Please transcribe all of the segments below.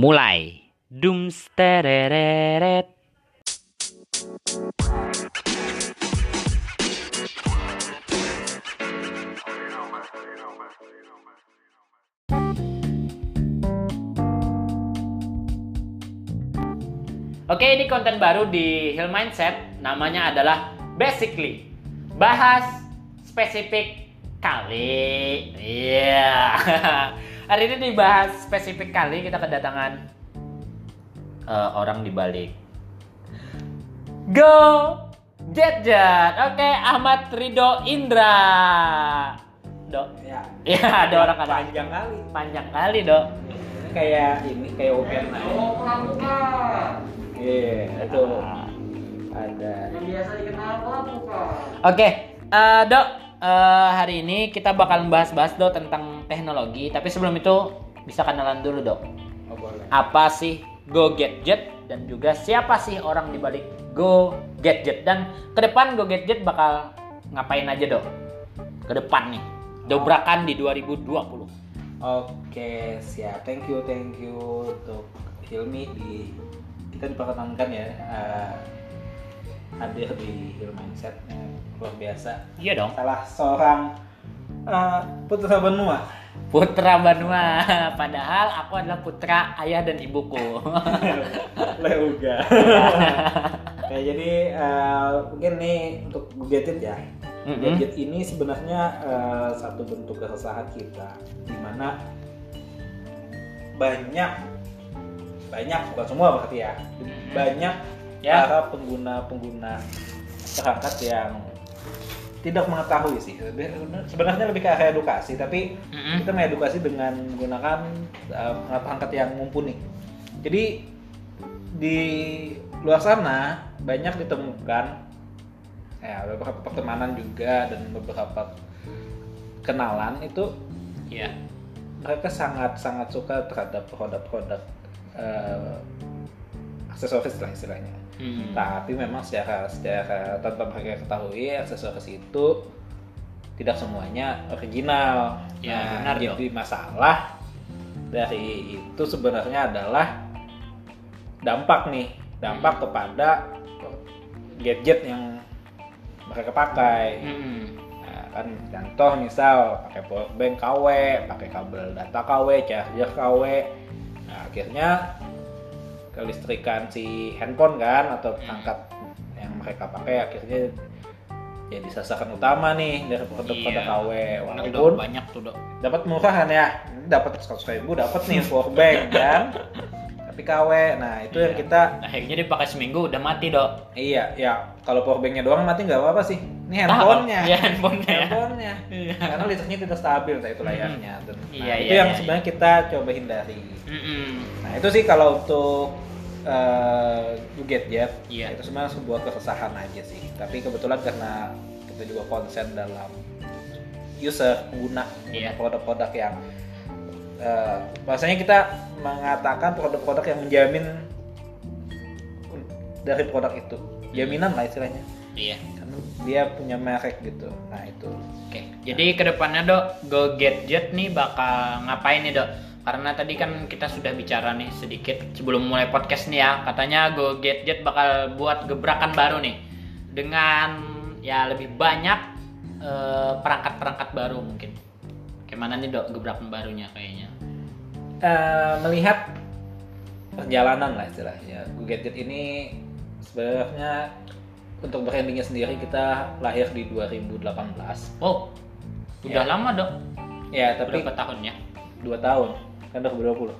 Mulai. Dumstereret. Oke, ini konten baru di Hill Mindset. Namanya adalah Basically. Bahas spesifik kali. Iya. Hari ini dibahas spesifik kali kita kedatangan eh, orang di balik. Go Jet Jet. Oke, Ahmad Ridho Indra. Dok. Ya, Ya, ada orang kata panjang kali. panjang kali, Dok. Ini kayak ini kayak open Oh, pramuka. Iya, itu ada. Yang biasa dikenal pramuka. Oke, eh, Dok, eh, hari ini kita bakal membahas-bahas Dok tentang teknologi. Tapi sebelum itu bisa kenalan dulu Dok. Oh, boleh. Apa sih Go Gadget dan juga siapa sih orang di balik Go Gadget dan ke depan Go Gadget bakal ngapain aja Dok? Ke depan nih, dobrakan di 2020. Oke, siap. Thank you, thank you untuk Hilmi di kita diperkenankan ya eh, hadir di Hill Mindset Eh, luar biasa. Iya dong. Salah seorang eh, putra benua. Putra Banua. Padahal aku adalah putra ayah dan ibuku. Leuga. Oke, jadi eh, mungkin nih untuk gadget ya. Mhm. Gadget ini sebenarnya eh, satu bentuk keresahan kita, di mana banyak banyak bukan semua berarti ya, banyak Ya. para pengguna-pengguna perangkat yang tidak mengetahui sih. Sebenarnya lebih ke arah edukasi, tapi Mhm. kita mengedukasi dengan menggunakan uh, perangkat yang mumpuni. Jadi di luar sana banyak ditemukan ya beberapa pertemanan juga dan beberapa kenalan itu Iya. mereka sangat sangat suka terhadap produk-produk uh, aksesoris lah istilahnya. Hmm. Tapi memang secara secara tanpa mereka ketahui aksesoris itu tidak semuanya original. Ya, Nah, benar dong. jadi masalah dari itu sebenarnya adalah dampak nih, dampak Hmm. kepada gadget yang mereka pakai. Hmm. Nah, kan contoh misal pakai power bank KW, pakai kabel data KW, charger KW. Nah, akhirnya kelistrikan si handphone kan atau perangkat yang mereka pakai akhirnya jadi sasaran utama nih dari produk-produk Iya. KW. Walaupun Dok. banyak tuh dok. dapat murah kan ya, dapat 100 ribu dapat nih power bank kan. Tapi KW, nah itu yang Iya. kita Akhirnya dipakai seminggu udah mati dok. iya ya kalau power banknya doang mati nggak apa-apa sih. Ini handphonenya. Iya handphonenya. ya. handphonenya Iya. karena listriknya tidak stabil nah itu layarnya Dan, nah, Iya, itu iya, yang iya, sebenarnya kita coba hindari Mm-mm. nah itu sih kalau untuk uh, gadget Iya. itu sebenarnya sebuah keresahan aja sih tapi kebetulan karena kita juga konsen dalam user pengguna Iya. produk-produk yang uh, bahasanya kita mengatakan produk-produk yang menjamin dari produk itu jaminan lah istilahnya Iya. karena dia punya merek gitu nah itu Oke. Jadi ke depannya dok, Go Gadget nih bakal ngapain nih dok? Karena tadi kan kita sudah bicara nih sedikit sebelum mulai podcast nih ya. Katanya Go Gadget bakal buat gebrakan baru nih dengan ya lebih banyak eh, perangkat-perangkat baru mungkin. Gimana nih dok gebrakan barunya kayaknya? Eh, melihat perjalanan lah istilahnya Google Gadget ini sebenarnya untuk brandingnya sendiri kita lahir di 2018 Oh, udah Ya. lama dok. ya tapi Berapa tahun ya? dua tahun kan 2020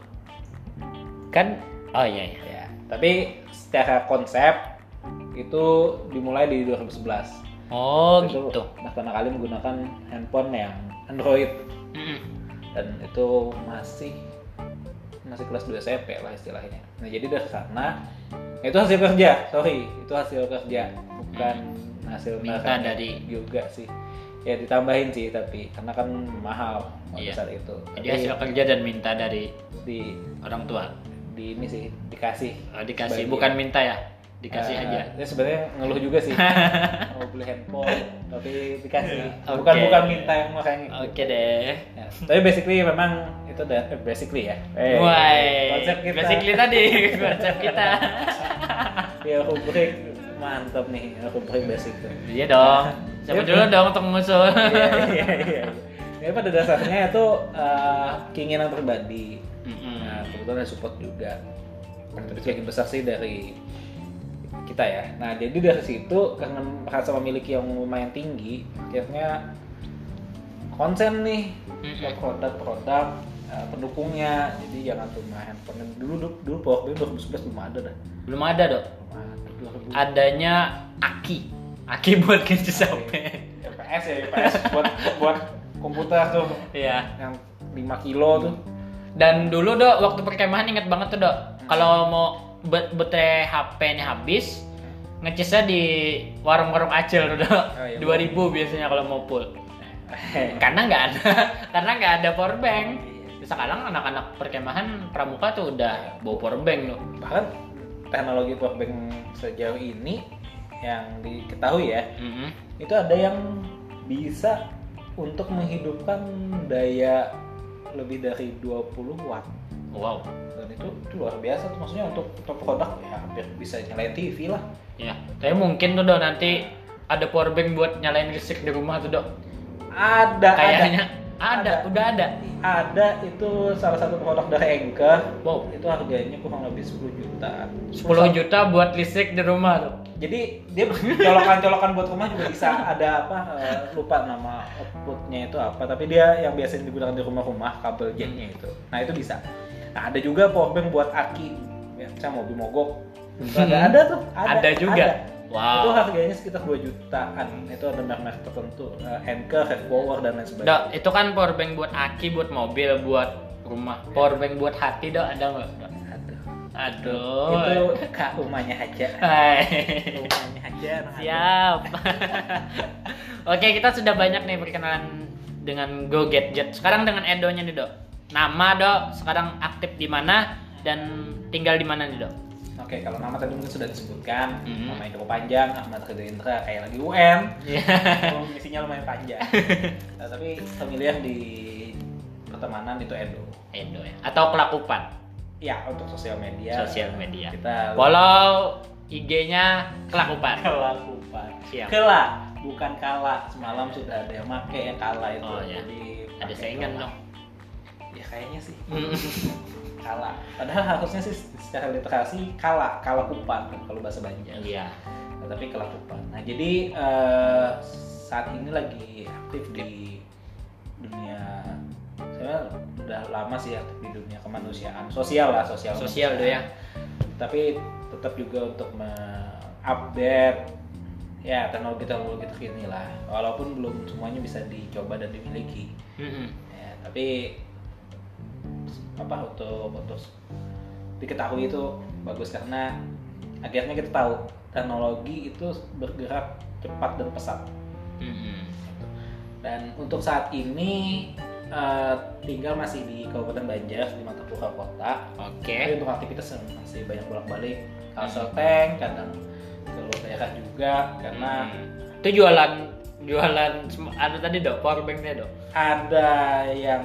Kan? Oh iya iya. ya tapi secara konsep itu dimulai di 2011 Oh itu gitu. pertama kali menggunakan handphone yang Android Mm-mm. dan itu masih masih kelas 2 SMP lah istilahnya. Nah jadi dari sana itu hasil kerja, sorry itu hasil kerja bukan hasil Minta dari- juga sih. Ya ditambahin sih tapi karena kan mahal pada Iya. saat itu. Jadi Tapi hasil kerja dan minta dari di orang tua. di ini sih dikasih. Oh, dikasih bukan minta ya dikasih Eh, aja Ya sebenarnya ngeluh juga sih mau beli handphone tapi dikasih. Oke. Bukan bukan minta yang makanya. oke deh Ya, tapi basically memang itu da- eh, basically ya. Eh, Woi, konsep kita. basically tadi konsep kita. Ya rubrik mantap nih, rubrik basic tuh. Iya dong. Siapa dulu dong untuk mengusul. Iya iya iya. Ya pada dasarnya itu eh, keinginan pribadi. Mm-mm. Nah, kebetulan ada support juga. Sebagian besar sih dari kita ya. Nah, jadi dari situ karena merasa memiliki yang lumayan tinggi, akhirnya konsen nih ke produk-produk eh, pendukungnya. Jadi jangan cuma handphone dulu dulu dulu Powerbank 2011 belum ada dah. Belum ada dok. Belum ada. 2000. Adanya Aki. Aki buat ngisi HP. UPS ya UPS buat buat komputer tuh Iya. yang 5 kilo tuh. Dan dulu dok waktu perkemahan inget banget tuh dok. Kalau mau bet bete HP-nya habis, ngecasnya di warung-warung acil tuh dok. Oh, iya. 2000 biasanya kalau mau full. Karena nggak ada, karena nggak ada power bank. Sekarang anak-anak perkemahan pramuka tuh udah bawa power bank loh. Bahkan teknologi powerbank sejauh ini yang diketahui ya, Mm-mm. itu ada yang bisa untuk menghidupkan daya lebih dari 20 watt. Wow. Dan itu, itu luar biasa tuh maksudnya untuk, untuk produk ya hampir bisa nyalain TV lah. Ya, tapi mungkin tuh dok nanti ada power bank buat nyalain listrik di rumah tuh dok. Ada Kayaknya ada. Ada, udah ada. Ada itu salah satu produk dari Anchor. Wow. Itu harganya kurang lebih 10 juta. 10 juta buat listrik di rumah tuh. Jadi dia colokan-colokan buat rumah juga bisa ada apa eh, lupa nama outputnya itu apa tapi dia yang biasanya digunakan di rumah-rumah kabel jacknya itu. Nah itu bisa. Nah ada juga powerbank buat aki. Ya, saya mobil mogok. Itu ada ada tuh. Ada juga? Wow. Itu harganya sekitar 2 jutaan. Itu ada merek-merek tertentu. Eh, Anchor, Power dan lain sebagainya. Dok, itu kan power bank buat aki, buat mobil, buat rumah. Power bank buat hati dok ada nggak? Aduh. Aduh. Itu kak rumahnya aja. Hai. Rumahnya aja. Siap. Oke, kita sudah banyak nih perkenalan dengan Go Gadget. Sekarang dengan Edo-nya nih, Dok. Nama, Dok, sekarang aktif di mana dan tinggal di mana nih, Dok? Oke, kalau nama tadi mungkin sudah disebutkan, Mhm. nama itu panjang, Ahmad Ridho Indra kayak lagi UN. Iya. Kalau misinya lumayan panjang. Nah, tapi pemilihan di pertemanan itu Edo. Edo ya. Atau Kelakupan, Ya, untuk sosial media. sosial media. Kita Follow IG-nya Kelakupan. Kelakupan. Siap. Kela, bukan kala. Semalam sudah ada yang make yang kala itu. Oh, ya. Jadi Ada pakai saingan dong. Ya kayaknya sih Mm. kala. Padahal harusnya sih secara literasi kala, kala kupan kalau bahasa Banjar. Iya. Nah, tapi kelakupan. Nah, jadi eh, saat ini lagi aktif di dunia saya udah lama sih aktif di dunia kemanusiaan, sosial lah, sosial. Sosial tuh ya. Tapi tetap juga untuk mengupdate ya teknologi-teknologi terkini lah. Walaupun belum semuanya bisa dicoba dan dimiliki. Mm-mm. Ya, tapi apa untuk untuk diketahui itu bagus karena akhirnya kita tahu teknologi itu bergerak cepat dan pesat. Dan untuk saat ini eh, tinggal masih di Kabupaten Banjar di Matapura Kota. Oke. tapi untuk aktivitas masih banyak bolak-balik Kalsel Tank kadang ke luar daerah juga karena Hmm. itu jualan jualan ada tadi dok power banknya dok? Ada yang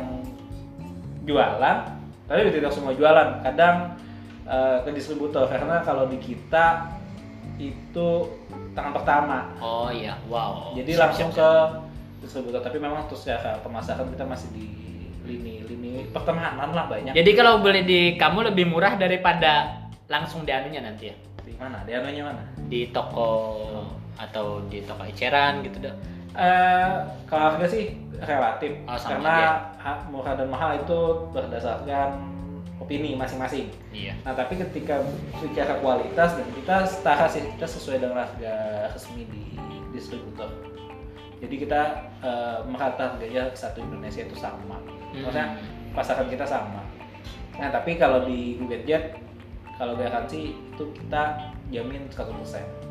jualan tapi tidak semua jualan. Kadang eh, ke distributor karena kalau di kita itu tangan pertama. Oh iya. Wow. Jadi Siap, langsung siap, ke siap. distributor tapi memang terus secara pemasaran kita masih di lini lini pertemanan lah banyak. Jadi kalau beli di kamu lebih murah daripada langsung di anunya nanti ya? Di mana? Di anunya mana? Di toko atau di toko eceran gitu dok Eh, kalau harga sih relatif Oh, karena ha- murah dan mahal itu berdasarkan opini masing-masing iya Nah tapi ketika bicara kualitas dan kita setara sih kita sesuai dengan harga resmi di distributor. Jadi kita eh, merata harganya satu Indonesia itu sama. Maksudnya pasaran kita sama. Nah tapi kalau di Jet kalau garansi itu kita jamin 100%.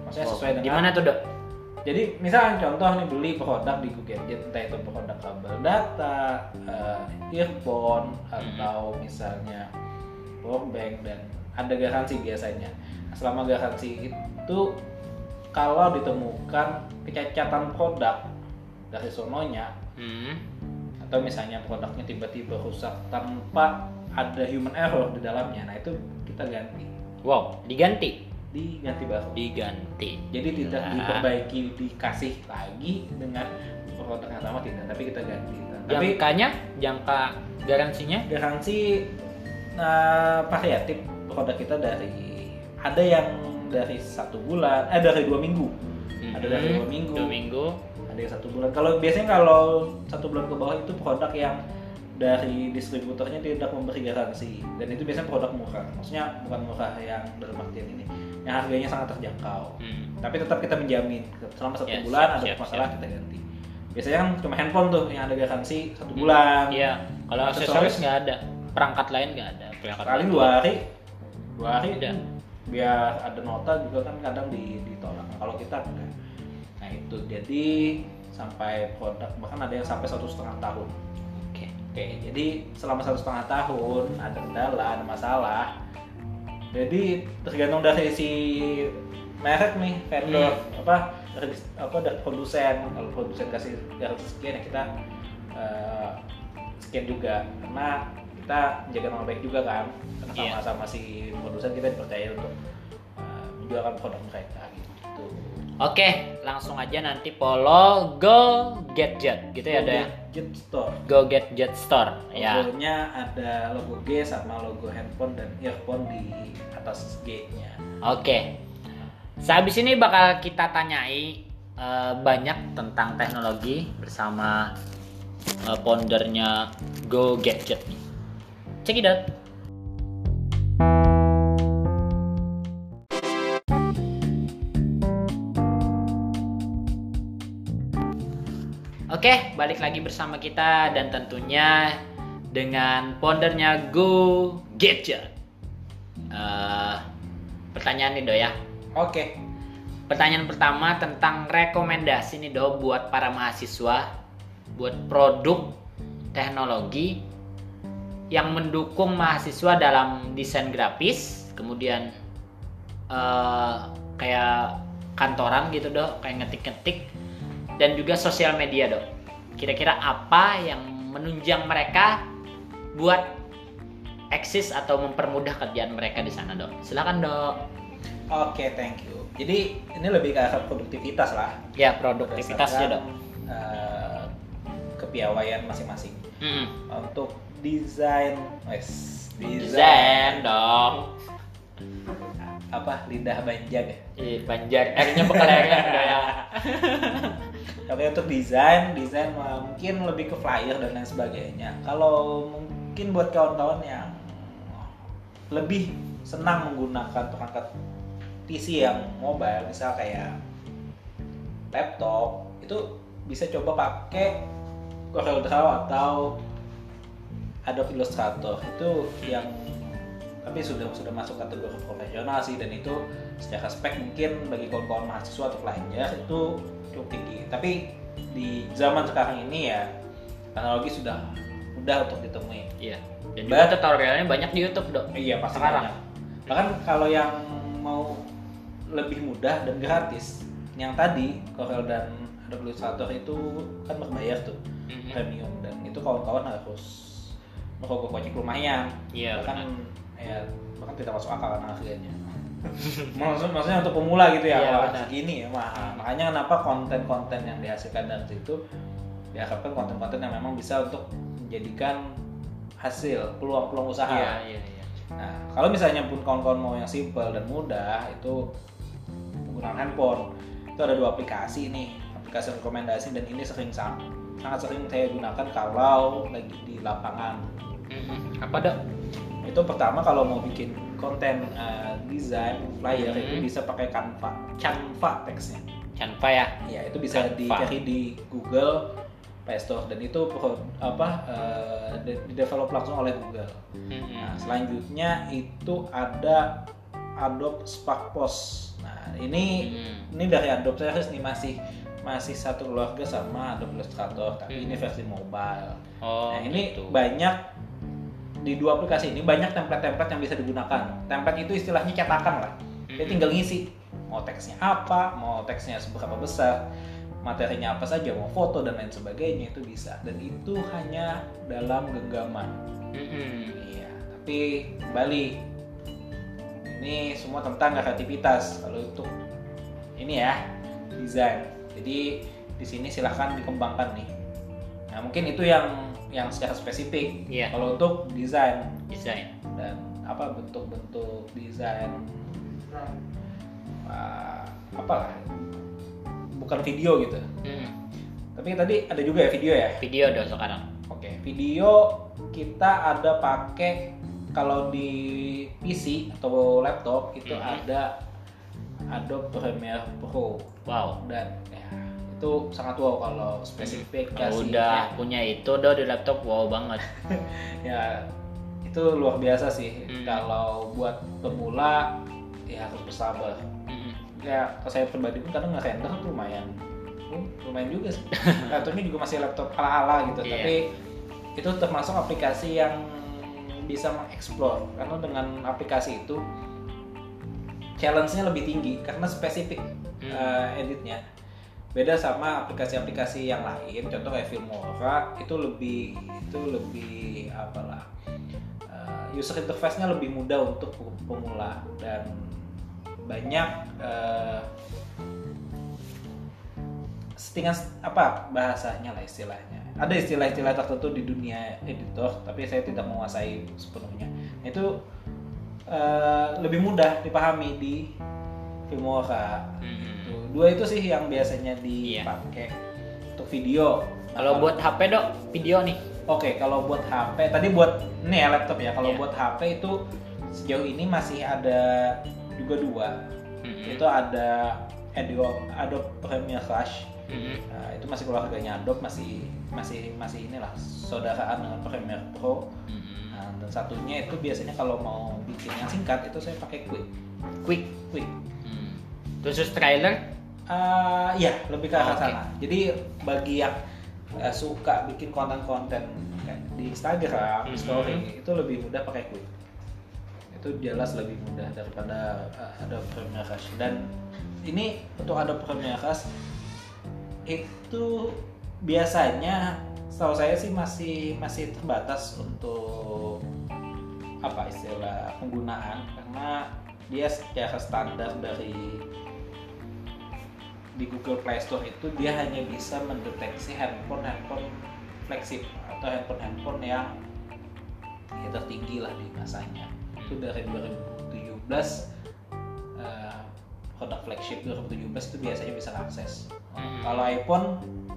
Maksudnya sesuai dengan gimana tuh dok jadi misalnya contoh nih beli produk di Google Jet entah itu produk kabel data, eh, earphone atau misalnya power bank dan ada garansi biasanya. Nah, selama garansi itu kalau ditemukan kecacatan produk dari sononya hmm. atau misalnya produknya tiba-tiba rusak tanpa ada human error di dalamnya nah itu kita ganti Wow, diganti. Diganti baru Diganti. jadi tidak Nah. diperbaiki dikasih lagi dengan produk yang sama tidak. Tapi kita ganti. Tapi Jangkanya, jangka garansinya? Garansi nah, variatif produk kita dari ada yang dari satu bulan eh dari dua minggu. Ada dari Mhm, dua minggu. Dua minggu. ada yang satu bulan. Kalau biasanya kalau satu bulan ke bawah itu produk yang dari distributornya tidak memberi garansi. Dan itu biasanya produk murah. Maksudnya bukan murah yang dalam artian ini yang harganya sangat terjangkau Hmm. tapi tetap kita menjamin selama satu Ya, bulan siap, ada siap, masalah siap. kita ganti biasanya kan cuma handphone tuh yang ada garansi satu bulan Iya, kalau Aksesoris. nggak ada. Perangkat lain nggak ada. Perangkat paling lain dua hari dua hari Udah. biar ada nota juga kan kadang di ditolak Nah, kalau kita enggak nah itu jadi sampai produk bahkan ada yang sampai satu setengah tahun Oke. oke jadi selama satu setengah tahun ada kendala ada masalah jadi tergantung dari si merek nih vendor apa dari apa dari produsen. Kalau produsen kasih garansi sekian ya kita eh, sekian juga. Karena kita menjaga nama baik juga kan. Karena Iya. sama-sama si produsen kita dipercaya untuk eh, menjualkan produk mereka gitu Oke, langsung aja nanti follow Go Gadget gitu ya, ada ya. Gadget Store Go Gadget Store. Ya. logonya ada logo G sama logo handphone dan earphone di atas G-nya Oke. Sehabis ini bakal kita tanyai eh, banyak tentang teknologi bersama eh, foundernya Go Gadget. Check it out. Oke, balik lagi bersama kita dan tentunya dengan foundernya Go Gadget. Eh, pertanyaan nih do ya. oke Pertanyaan pertama tentang rekomendasi nih do buat para mahasiswa buat produk teknologi yang mendukung mahasiswa dalam desain grafis, kemudian eh, kayak kantoran gitu do, kayak ngetik-ngetik dan juga sosial media do. Kira-kira apa yang menunjang mereka buat eksis atau mempermudah kerjaan mereka di sana do? Silakan do. Oke, thank you. Jadi ini lebih ke arah produktivitas lah. Ya produktivitasnya do. Berdasarkan, eh, kepiawaian masing-masing. Mm. Untuk desain, wes Desain dong. Apa lidah banjag ya. Ih, Banjar, R-nya do ya. Tapi untuk desain, desain mungkin lebih ke flyer dan lain sebagainya. Kalau mungkin buat kawan-kawan yang lebih senang menggunakan perangkat PC yang mobile, misal kayak laptop, itu bisa coba pakai Corel Draw atau Adobe Illustrator itu yang tapi sudah sudah masuk kategori profesional sih dan itu secara spek mungkin bagi kawan-kawan mahasiswa atau pelajar itu cukup tinggi tapi di zaman sekarang ini ya teknologi sudah mudah untuk ditemui Iya. Dan juga tutorialnya banyak di YouTube dong. iya pasti Sekarang. banyak. bahkan kalau yang mau lebih mudah dan gratis yang tadi Corel dan Adobe Illustrator itu kan berbayar tuh Mhm. premium dan itu kawan-kawan harus merogoh kocek lumayan Iya. bahkan ya bahkan tidak masuk akal kan harganya Maksud, maksudnya untuk pemula gitu ya benar. segini ya mahal makanya kenapa konten-konten yang dihasilkan dari situ diharapkan konten-konten yang memang bisa untuk menjadikan hasil peluang-peluang usaha Iya, iya, iya. Nah, kalau misalnya pun kawan-kawan mau yang simple dan mudah, itu menggunakan handphone. Itu ada dua aplikasi nih, aplikasi rekomendasi dan ini sering sang- sangat sering saya gunakan kalau lagi di lapangan. Mhm. Apa dok? Itu pertama kalau mau bikin konten eh, desain flyer Hmm. itu bisa pakai Canva. Canva teksnya. Canva ya. Ya, itu bisa Canva. dicari di Google Play Store dan itu apa eh, di develop langsung oleh Google. Mhm. Nah, selanjutnya itu ada Adobe Spark Post. Nah, ini Mhm. ini dari Adobe series nih masih masih satu keluarga sama Adobe Illustrator, tapi Hmm. ini versi mobile. Oh, nah, ini gitu. banyak di dua aplikasi ini banyak template-template yang bisa digunakan. Template itu istilahnya cetakan lah. Mhm. tinggal ngisi. Mau teksnya apa, mau teksnya seberapa besar, materinya apa saja mau foto dan lain sebagainya itu bisa. Dan itu hanya dalam genggaman. Iya tapi kembali ini semua tentang kreativitas. Kalau untuk ini ya desain. Jadi di sini silahkan dikembangkan nih. Nah mungkin itu yang yang secara spesifik. Iya. kalau untuk desain. Desain. Dan apa bentuk-bentuk desain. Uh, apa lah bukan video gitu. Mm. tapi tadi ada juga ya video ya? Video dong sekarang. Oke video kita ada pakai kalau di PC atau laptop itu Mhm. ada Adobe Premiere Pro. Wow. Dan itu sangat wow kalau spesifikasinya Kalau udah punya itu do di laptop wow banget ya itu luar biasa sih Hmm. kalau buat pemula ya harus bersabar Mm-mm. ya kalau saya pribadi pun kadang nggak render tuh lumayan Hmm, lumayan juga sih laptopnya juga masih laptop ala-ala gitu Iya. tapi itu termasuk aplikasi yang bisa mengeksplor karena dengan aplikasi itu challenge-nya lebih tinggi karena spesifik Hmm. eh, editnya beda sama aplikasi-aplikasi yang lain contoh kayak Filmora itu lebih itu lebih apalah eh, user interface-nya lebih mudah untuk pemula dan banyak eh, settingan apa bahasanya lah istilahnya. Ada istilah-istilah tertentu di dunia editor tapi saya tidak menguasai sepenuhnya. Itu eh, lebih mudah dipahami di Filmora Mm-mm. Tuh, dua itu sih yang biasanya Iya. dipakai untuk video kalau buat HP dok video nih Oke, kalau buat HP, tadi buat ini ya laptop ya. Kalau Iya. buat HP itu sejauh ini masih ada juga dua. Mm-mm. Itu ada Adobe, Adobe Premiere Rush. Mm-mm. Nah, itu masih keluarganya Adobe, masih masih masih inilah saudaraan dengan Premiere Pro. Mm-mm. Nah, dan satunya itu biasanya kalau mau bikin yang singkat itu saya pakai Quick. quick Quick. Khusus trailer Eh, ya lebih ke arah Oke. sana. Jadi bagi yang eh, suka bikin konten-konten kayak di Instagram, Mhm. Story itu lebih mudah pakai Quick. Itu jelas lebih mudah daripada eh, Adobe Premiere Rush. Dan ini untuk Adobe Premiere Rush itu biasanya setahu saya sih masih masih terbatas untuk apa istilah penggunaan karena dia secara standar dari di Google Play Store itu dia hanya bisa mendeteksi handphone-handphone flagship atau handphone-handphone yang ya tertinggi lah di masanya. Itu dari 2017 eh, produk flagship 2017 itu biasanya bisa akses. Hmm. kalau iPhone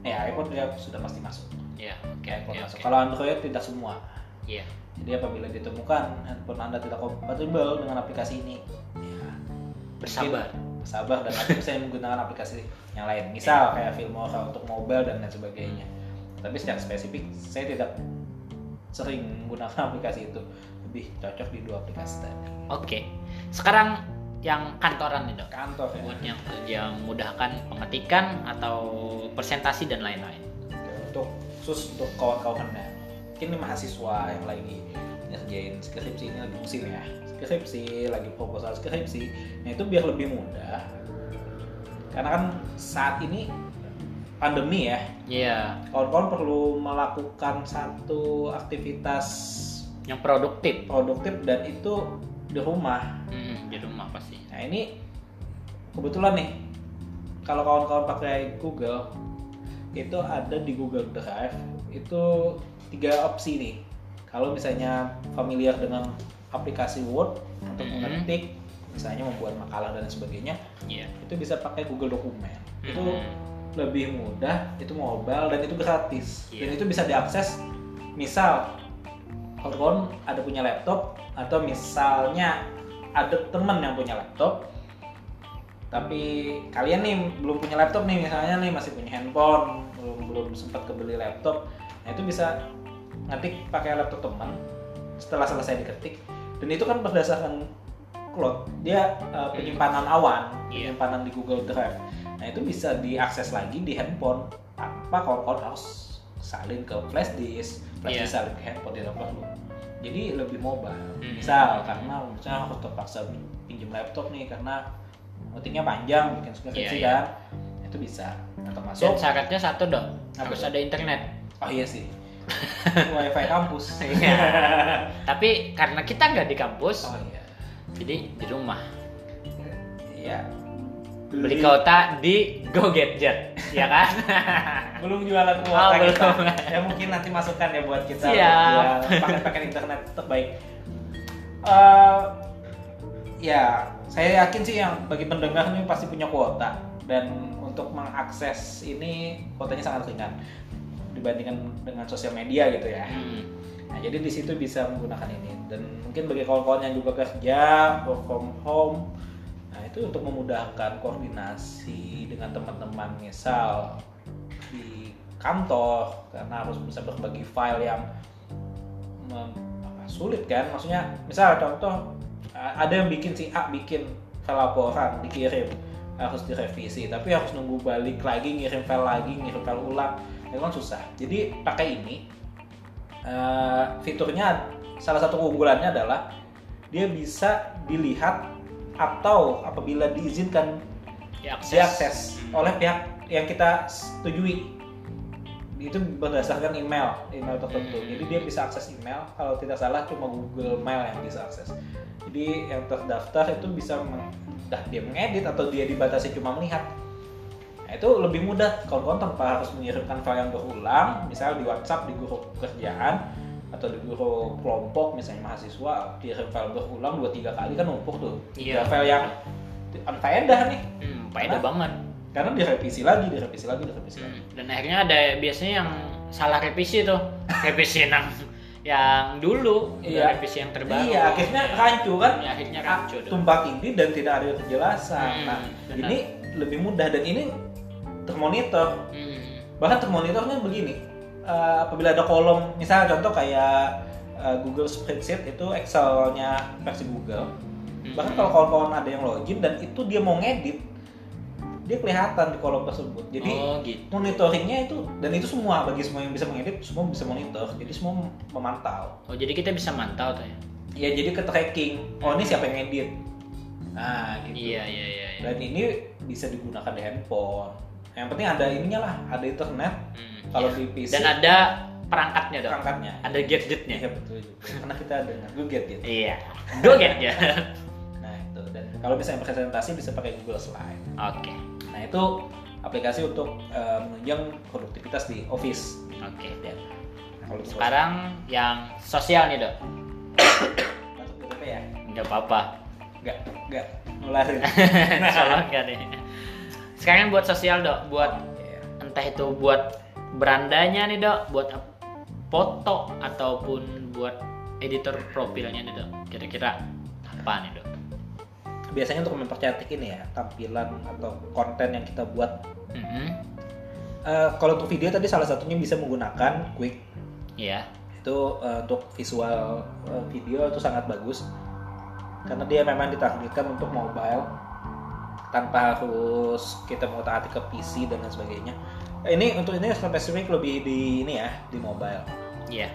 ya iPhone dia sudah pasti masuk. Ya oke iPhone oke masuk. oke. kalau Android tidak semua. Iya. jadi apabila ditemukan handphone anda tidak kompatibel dengan aplikasi ini. Ya. Bersabar sabar dan nanti bisa menggunakan aplikasi yang lain. Misal kayak Filmora untuk mobile dan lain sebagainya. Tapi secara spesifik saya tidak sering menggunakan aplikasi itu. Lebih cocok di dua aplikasi tadi. Oke. Sekarang yang kantoran nih dok kantor ya. Buat yang kerja memudahkan pengetikan atau presentasi dan lain-lain. Untuk khusus untuk kawan-kawannya mungkin ini mahasiswa yang lagi ngerjain skripsi ini lagi musim ya skripsi lagi proposal skripsi. Nah itu biar lebih mudah. Karena kan saat ini pandemi ya. Iya. Kawan-kawan perlu melakukan satu aktivitas yang produktif. produktif dan itu di rumah. Hmm, di rumah pasti. Nah ini kebetulan nih kalau kawan-kawan pakai Google itu ada di Google Drive itu tiga opsi nih. Kalau misalnya familiar dengan aplikasi Word untuk Mhm. mengetik, misalnya membuat makalah dan sebagainya, iya itu bisa pakai Google Dokumen. Itu Hmm. lebih mudah, itu mobile dan itu gratis. Dan Iya. itu bisa diakses misal kawan ada punya laptop atau misalnya ada teman yang punya laptop tapi kalian nih belum punya laptop nih misalnya nih masih punya handphone belum belum sempat kebeli laptop nah itu bisa ngetik pakai laptop teman setelah selesai diketik dan itu kan berdasarkan cloud dia uh, penyimpanan awan Iya. penyimpanan di Google Drive nah itu bisa diakses lagi di handphone tanpa kawan-kawan harus salin ke flash disk flash Iya. disk salin ke handphone tidak perlu jadi lebih mobile Hmm. misal karena misalnya harus terpaksa pinjam laptop nih karena meetingnya panjang bikin skripsi Iya, iya. kan itu bisa nah, Dan termasuk syaratnya satu dong, harus ada internet. oh iya sih wifi kampus Iya. Tapi karena kita nggak di kampus, oh iya jadi di rumah. iya Beli kuota di Go Gadget, ya kan? belum jualan Oh, kuota kita belum. ya mungkin nanti masukkan ya buat kita paket-paket internet terbaik Eh, ya saya yakin sih yang bagi pendengar ini pasti punya kuota dan untuk mengakses ini kuotanya sangat ringan dibandingkan dengan sosial media gitu ya. Hmm. Nah, jadi di situ bisa menggunakan ini. Dan mungkin bagi kawan-kawan yang juga kerja work from home, nah itu untuk memudahkan koordinasi dengan teman-teman misal di kantor karena harus bisa berbagi file yang sulit kan, maksudnya misal contoh ada yang bikin si A bikin file laporan dikirim harus direvisi tapi harus nunggu balik lagi ngirim file lagi ngirim file ulang kan susah jadi pakai ini eh, fiturnya salah satu keunggulannya adalah dia bisa dilihat atau apabila diizinkan Diakses. diakses Hmm. oleh pihak yang kita setujui itu berdasarkan email email tertentu Hmm. jadi dia bisa akses email kalau tidak salah cuma Google Mail yang bisa akses jadi yang terdaftar itu bisa entah dia mengedit atau dia dibatasi cuma melihat nah, itu lebih mudah kawan-kawan tanpa harus mengirimkan file yang berulang misalnya di WhatsApp di grup kerjaan atau di grup kelompok misalnya mahasiswa kirim file berulang dua tiga kali kan numpuk tuh Iya. file yang unfaedah nih Hmm, faedah banget. karena direvisi lagi direvisi lagi direvisi lagi Hmm. Dan akhirnya ada biasanya yang salah revisi tuh. Revisi yang yang dulu, Iya. revisi yang terbaru. iya akhirnya rancu kan Ya, akhirnya rancu tuh. tumpang tindih dan tidak ada kejelasan Hmm, nah benar. ini lebih mudah dan ini termonitor Hmm. bahkan termonitornya begini eh, apabila ada kolom misalnya contoh kayak eh, Google Spreadsheet itu Excelnya versi Google bahkan Hmm. kalau kawan-kawan ada yang login dan itu dia mau ngedit dia kelihatan di kolom tersebut jadi oh gitu. monitoringnya itu dan itu semua bagi semua yang bisa mengedit semua bisa monitor jadi semua memantau Oh jadi kita bisa mantau tuh ya. ya jadi ke tracking oh ini siapa yang ngedit nah gitu Iya iya iya. iya. dan ini bisa digunakan di handphone yang penting ada ininya lah ada internet Hmm, kalau iya. di PC Dan ada perangkatnya dong. perangkatnya Ada gadgetnya. iya betul juga karena kita dengan Google gitu Iya. Go gadget. nah itu dan kalau misalnya presentasi bisa pakai Google Slide Oke. nah itu aplikasi untuk eh, menunjang produktivitas di office Oke. ya nah, kalau Sekarang yang sosial nih dok. masuk ya Nggak apa-apa. nggak nggak nularin Salah nggak nih. Sekarang buat sosial dok, buat Iya. entah itu buat berandanya nih dok, buat foto ataupun buat editor profilnya nih dok. Kira-kira apa nih dok? biasanya untuk mempercantik ini ya tampilan atau konten yang kita buat Mhm. Eh, kalau untuk video tadi salah satunya bisa menggunakan Quick Iya. itu eh, untuk visual eh, video itu sangat bagus karena dia memang ditargetkan untuk mobile tanpa harus kita mengotak-atik ke PC dan lain sebagainya. Eh, Ini untuk ini spesifik lebih di ini ya di mobile. Iya.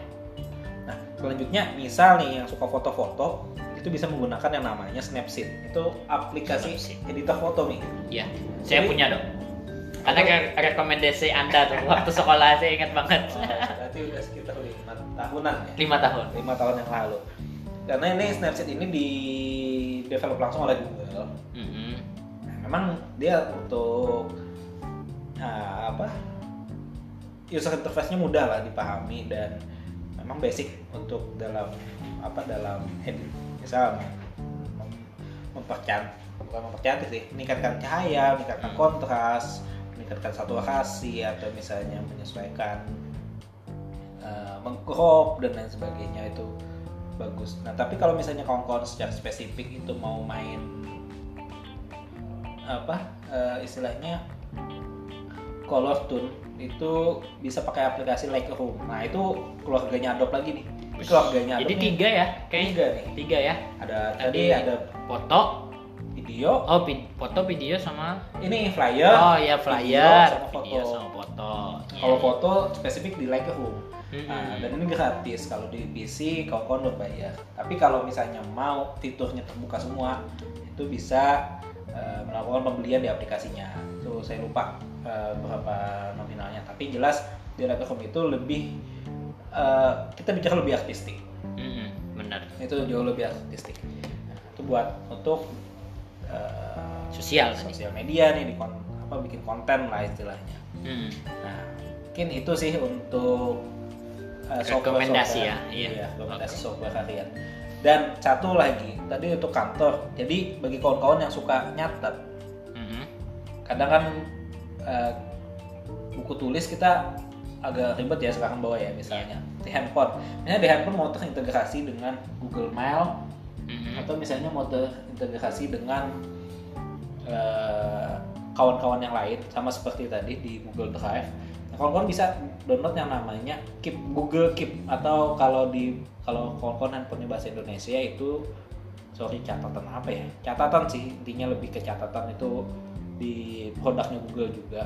Nah selanjutnya misal nih yang suka foto-foto itu bisa menggunakan yang namanya Snapseed itu aplikasi Snapseed. editor foto nih. Iya. Saya Jadi- punya dok. Karena re- rekomendasi anda tuh waktu sekolah saya ingat banget. Oh, berarti udah sekitar lima tahunan ya. Lima tahun. lima tahun yang lalu karena ini Snapseed ini di develop langsung oleh Google Mhm. Nah, memang dia untuk ah, apa user interface-nya mudah lah dipahami dan memang basic untuk dalam apa dalam edit misal mem- mempercantik bukan mempercantik sih meningkatkan cahaya meningkatkan Hmm. kontras meningkatkan saturasi atau misalnya menyesuaikan uh, mengcrop dan lain sebagainya itu bagus. Nah tapi kalau misalnya kawan-kawan secara spesifik itu mau main apa uh, istilahnya color tune itu bisa pakai aplikasi Lightroom. Nah itu keluarganya Adobe lagi nih. Ini keluarganya Jadi Adobe nih. tiga ya, kayak tiga nih. tiga ya. Ada Tadi- tadi ada Foto, video, oh vid- foto video sama ini flyer. oh ya flyer, sama foto. video sama foto. Kalau Iya. foto spesifik di Lightroom. Mhm. Nah, dan ini gratis kalau di PC kawan-kawan berbayar. Tapi kalau misalnya mau fiturnya terbuka semua, itu bisa eh, melakukan pembelian di aplikasinya. Itu saya lupa eh, berapa nominalnya, tapi jelas di Lettercom itu lebih eh, kita bicara lebih artistik. Mm-mm, benar. Itu jauh lebih artistik. Nah, itu buat untuk eh, Sosial sosial media nih di kon- apa bikin konten lah istilahnya. Mm. Nah, mungkin itu sih untuk uh, Rekomendasi software- ya, iya. rekomendasi Oke. software harian. Dan satu lagi, tadi untuk kantor. Jadi bagi kawan-kawan yang suka nyatet, Mm-mm. kadang kan uh, buku tulis kita agak ribet ya sekarang bawa ya misalnya di handphone. Misalnya di handphone mau terintegrasi dengan Google Mail Mm-mm. atau misalnya mau terintegrasi dengan eh, kawan-kawan yang lain sama seperti tadi di Google Drive. Nah, kawan-kawan bisa download yang namanya Keep Google Keep atau kalau di kalau kawan-kawan handphonenya bahasa Indonesia itu sorry catatan apa ya? Catatan sih intinya lebih ke catatan itu di produknya Google juga.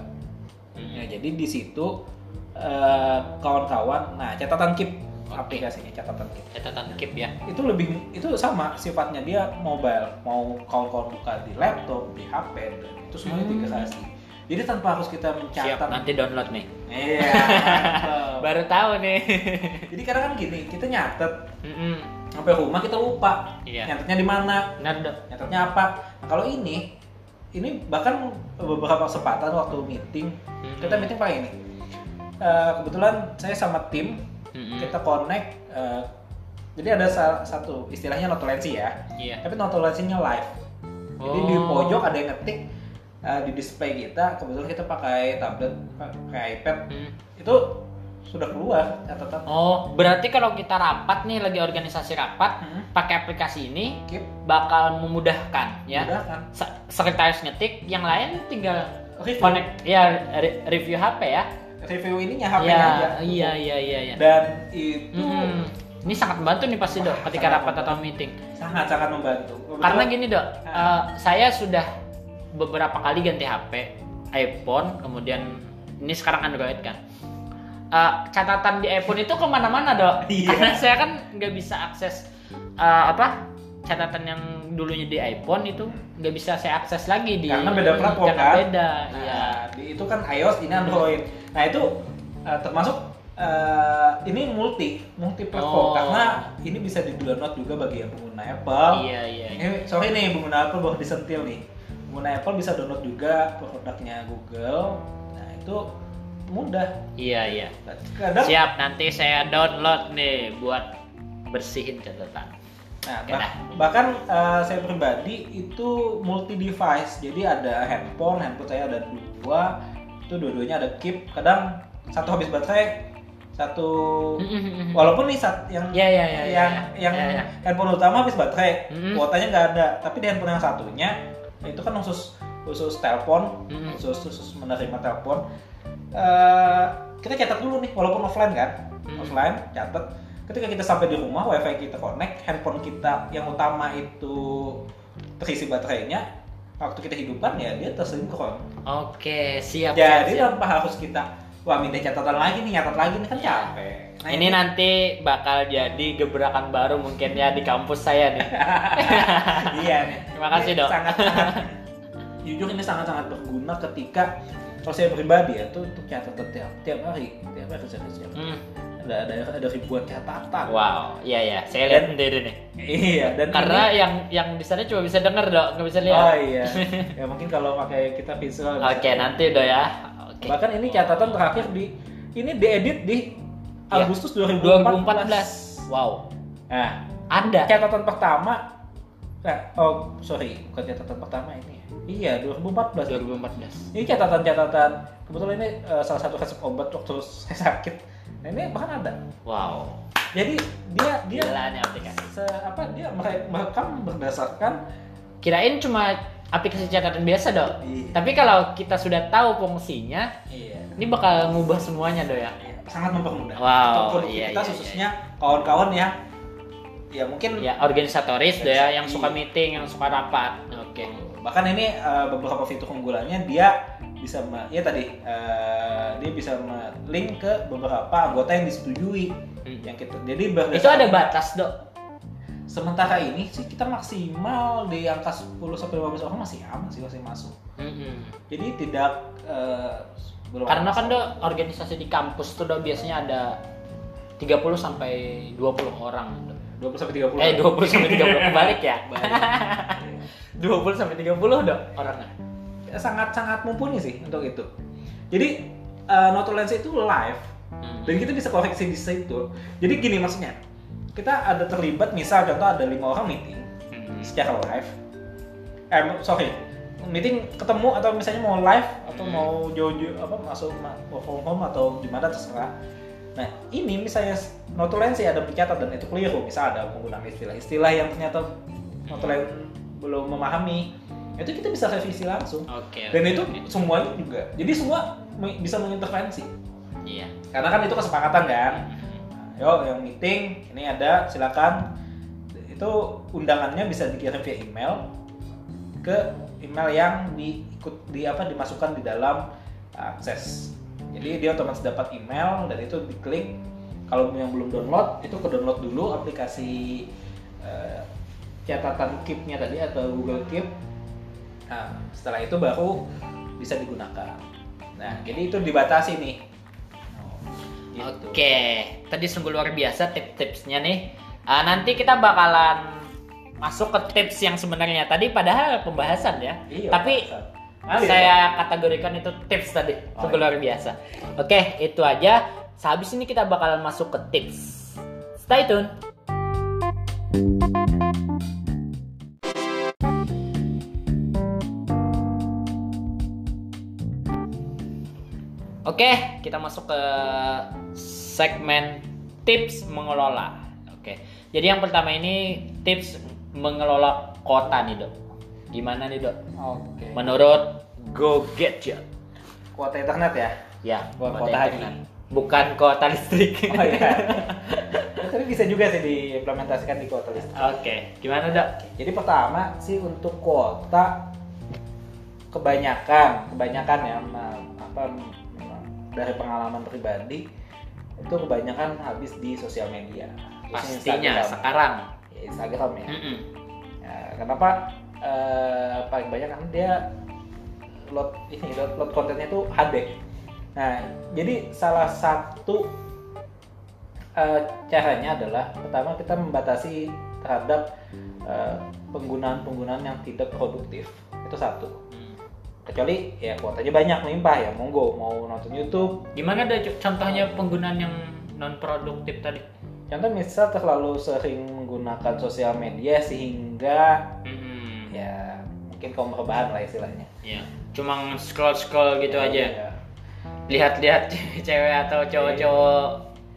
Mm-mm. Ya, jadi di situ eh, kawan-kawan, nah catatan Keep Oke. aplikasinya catatan Keep Catatan keep ya. itu lebih itu sama sifatnya dia mobile mau kawan-kawan buka di laptop di HP itu semuanya Hmm. integrasi jadi tanpa harus kita Siap, mencatat nanti download nih. iya. Baru tahu nih. jadi kadang kan gini kita nyatet Mm-mm. sampai rumah kita lupa Iya. nyatetnya di mana nyatetnya apa nah, kalau ini ini bahkan beberapa kesempatan waktu meeting Mm-mm. kita meeting pakai ini Eh, kebetulan saya sama tim Mm-mm. kita connect eh, jadi ada sa- satu istilahnya notulensi ya Iya. tapi notulensinya live jadi di Oh. pojok ada yang ngetik uh, di display kita kebetulan kita pakai tablet pakai iPad Mm. itu sudah keluar catatan Oh, berarti kalau kita rapat nih lagi organisasi rapat, Hmm. pakai aplikasi ini keep bakal memudahkan ya. Se- Sekretaris ngetik, yang lain tinggal Review. connect ya re- review HP ya. Review ininya HP ya, aja iya iya iya iya. dan itu Mm-mm. Ini sangat membantu nih pasti dok ketika rapat atau meeting. sangat sangat membantu Kebetulan- Karena gini dok, eh, saya sudah beberapa kali ganti HP, iPhone, kemudian ini sekarang Android kan. Eh, catatan di iPhone itu ke mana-mana dok, Iya. karena saya kan nggak bisa akses eh, apa catatan yang dulunya di iPhone itu nggak bisa saya akses lagi di karena beda platform karena kan beda, nah, di, itu kan iOS ini Android nah itu uh, termasuk uh, ini multi multi platform Oh. karena ini bisa di download juga bagi yang pengguna Apple Iya iya. iya. Ini sorry nih pengguna Apple baru disentil nih. Pengguna Apple bisa download juga produknya Google. Nah itu mudah. Iya iya. Kadang. Siap nanti saya download nih buat bersihin catatan. Nah bah- bahkan eh, saya pribadi itu multi device. Jadi ada handphone, handphone saya ada dua. Itu dua-duanya ada keep. Kadang satu habis baterai, satu. Walaupun nih saat yang Ya ya ya. yang ya, yang ya, ya. handphone utama habis baterai, Mm-mm. kuotanya nggak ada. Tapi di handphone yang satunya itu kan khusus khusus telepon, Mm-mm. khusus khusus menerima telepon. Eh, kita catat dulu nih, walaupun offline kan, Mm. offline catat. Ketika kita sampai di rumah, wifi kita connect, handphone kita yang utama itu terisi baterainya, waktu kita hidupkan ya dia tersinkron. Oke siap. Jadi siap, siap. tanpa harus kita wah minta catatan lagi nih, nyatat lagi nih kan Ya. capek. Nah, ini nanti bakal jadi gebrakan baru mungkin ya di kampus saya nih. iya nih. Terima kasih, Ini Dok. Sangat-sangat jujur ini sangat-sangat berguna ketika kalau saya pribadi ya tuh untuk catatan tiap tiap hari, tiap hari saya kerja. Hmm. Ada ada ada ribuan catatan. Wow, iya ya, saya lihat sendiri nih. Iya, dan Karena ini- yang yang di sana cuma bisa denger dok, nggak bisa Oh lihat. iya. ya mungkin kalau pakai kita visual. Oke, nanti udah ya. Oke. Bahkan ini catatan terakhir di ini diedit di Iya. Agustus 2014. 2014. Wow, Nah, ada. catatan pertama nah, oh sorry, bukan catatan pertama ini. Iya, 2014. 2014. Ini catatan-catatan. Kebetulan ini eh, salah satu resep obat waktu saya sakit. Nah, ini bahkan ada. Wow. Jadi dia dia Gila nih aplikasi. se- apa dia mere- merekam berdasarkan Kirain cuma aplikasi catatan biasa dok. Iya. Tapi kalau kita sudah tahu fungsinya, iya, ini bakal ngubah semuanya dok ya. sangat mempermudah. Wow, Untuk iya, kita iya, khususnya kawan-kawan yang ya mungkin Ya organisatoris dok ya, yang Iya. suka meeting, yang suka rapat. Oke. bahkan ini eh, beberapa fitur unggulannya dia bisa ya tadi eh, dia bisa link ke beberapa anggota yang disetujui Hmm. yang kita jadi Itu berdasarkan- ada batas dok. sementara ini sih kita maksimal di angka 10 sampai 15 orang masih aman sih masih masuk. Mm-mm. Jadi tidak eh, belum Karena kan do organisasi di kampus tuh do biasanya ada 30 sampai 20 orang. Do. 20 sampai 30. Eh 20 sampai 30 kebalik ya. Balik. 20 sampai 30 do orangnya. Sangat-sangat mumpuni sih untuk itu. Jadi eh, Notulense itu live Hmm. dan kita bisa koreksi di situ. Jadi gini maksudnya, kita ada terlibat misal contoh ada lima orang meeting Hmm. secara live. Eh sorry, meeting ketemu atau misalnya mau live atau Hmm. mau jauh-jauh apa masuk ma- work from home atau gimana terserah. Nah ini misalnya notulensi ada mencatat dan itu keliru, misal ada penggunaan istilah-istilah yang ternyata notulen belum memahami, itu kita bisa revisi langsung. Oke. Dan itu oke. semuanya juga, jadi semua bisa mengintervensi. Iya. Karena kan itu kesepakatan kan. Nah, Yo, yang meeting ini ada, silakan. Itu undangannya bisa dikirim via email ke email yang diikut di apa dimasukkan di dalam akses. Jadi dia otomatis dapat email dan itu diklik. Kalau yang belum download, itu ke download dulu aplikasi eh, catatan Keep-nya tadi atau Google Keep. Nah, setelah itu baru bisa digunakan. Nah, jadi itu dibatasi nih. Oh, gitu. Oke, tadi sungguh luar biasa tips-tipsnya nih. Ah, nanti kita bakalan masuk ke tips yang sebenarnya tadi padahal pembahasan ya. Iya, Tapi pembahasan. Ngalir, saya kategorikan itu tips tadi, Oh, sungguh iya. luar biasa. Oke, itu aja. Sehabis ini kita bakalan masuk ke tips. Stay tune. Oke, kita masuk ke segmen tips mengelola. Oke, jadi yang pertama ini tips mengelola kota nih dok. Gimana nih dok? Oke. Menurut Go Gadget. Kuota internet ya? Ya, kota kota haji. internet. Bukan kota listrik. Oh iya. Tapi bisa juga sih diimplementasikan di kuota listrik. Oke, gimana dok? Jadi pertama sih untuk kuota kebanyakan, kebanyakan ya apa dari pengalaman pribadi itu kebanyakan habis di sosial media. Pastinya Instagram. sekarang. Ya, Instagram ya. Mm-mm. Ya, kenapa eh, paling banyak kan dia load ini load, load kontennya itu HD. Nah, jadi salah satu eh, caranya adalah pertama kita membatasi terhadap eh, penggunaan-penggunaan yang tidak produktif. Itu satu. Kecuali ya kuotanya banyak melimpah ya monggo mau nonton YouTube. Gimana dok contohnya penggunaan yang non produktif tadi? Contoh misal terlalu sering menggunakan sosial media sehingga Mm-mm. ya mungkin kaum rebahan lah istilahnya. Ya, cuma scroll scroll gitu aja. Iya. Lihat-lihat cewek atau cowok-cowok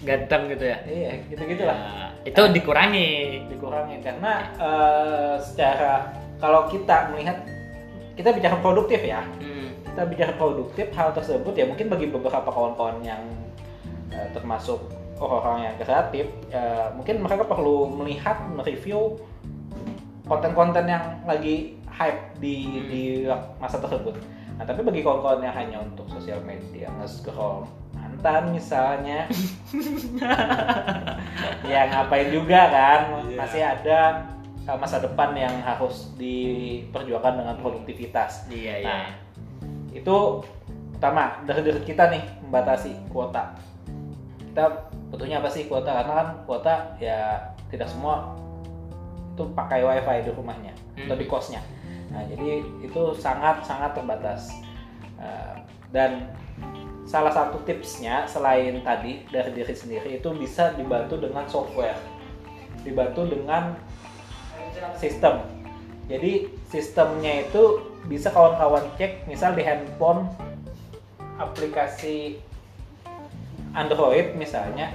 ganteng gitu ya. Iya, gitu-gitulah. Ya, itu dikurangi. Dikurangin karena eh, secara kalau kita melihat kita bicara produktif ya. Hmm. Kita bicara produktif hal tersebut ya mungkin bagi beberapa kawan-kawan yang eh, termasuk orang-orang yang kreatif eh, mungkin mereka perlu melihat mereview konten-konten yang lagi hype di Hmm. di masa tersebut. Nah, tapi bagi kawan-kawan yang hanya untuk sosial media, nge-scroll mantan misalnya, ya ngapain juga kan? Iya. Masih ada uh, masa depan yang harus diperjuangkan dengan produktivitas. Iya, iya. Nah, itu pertama dari diri kita nih membatasi kuota. Kita butuhnya apa sih kuota? Karena kan kuota ya tidak semua itu pakai wifi di rumahnya atau di Hmm. kosnya. Nah, jadi itu sangat sangat terbatas. Uh, dan salah satu tipsnya selain tadi dari diri sendiri itu bisa dibantu dengan software, dibantu dengan sistem. Jadi sistemnya itu bisa kawan-kawan cek, misal di handphone aplikasi Android misalnya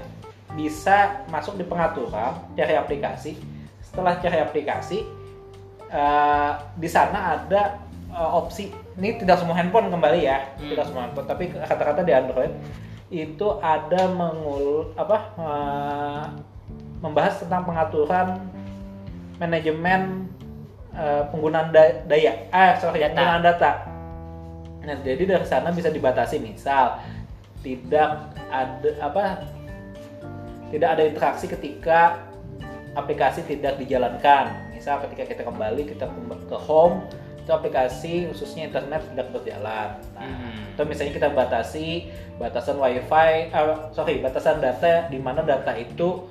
bisa masuk di pengaturan cari aplikasi. Setelah cari aplikasi, eh, di sana ada eh, opsi. Ini tidak semua handphone kembali ya, Hmm. tidak semua handphone, tapi kata-kata di Android itu ada mengul apa eh, membahas tentang pengaturan manajemen eh, penggunaan da- daya, ah sorry Data. penggunaan data. Nah, jadi dari sana bisa dibatasi misal tidak ada apa tidak ada interaksi ketika aplikasi tidak dijalankan. Misal ketika kita kembali kita kembali ke home itu aplikasi khususnya internet tidak berjalan. Nah, Hmm. atau misalnya kita batasi batasan wifi, eh, sorry batasan data di mana data itu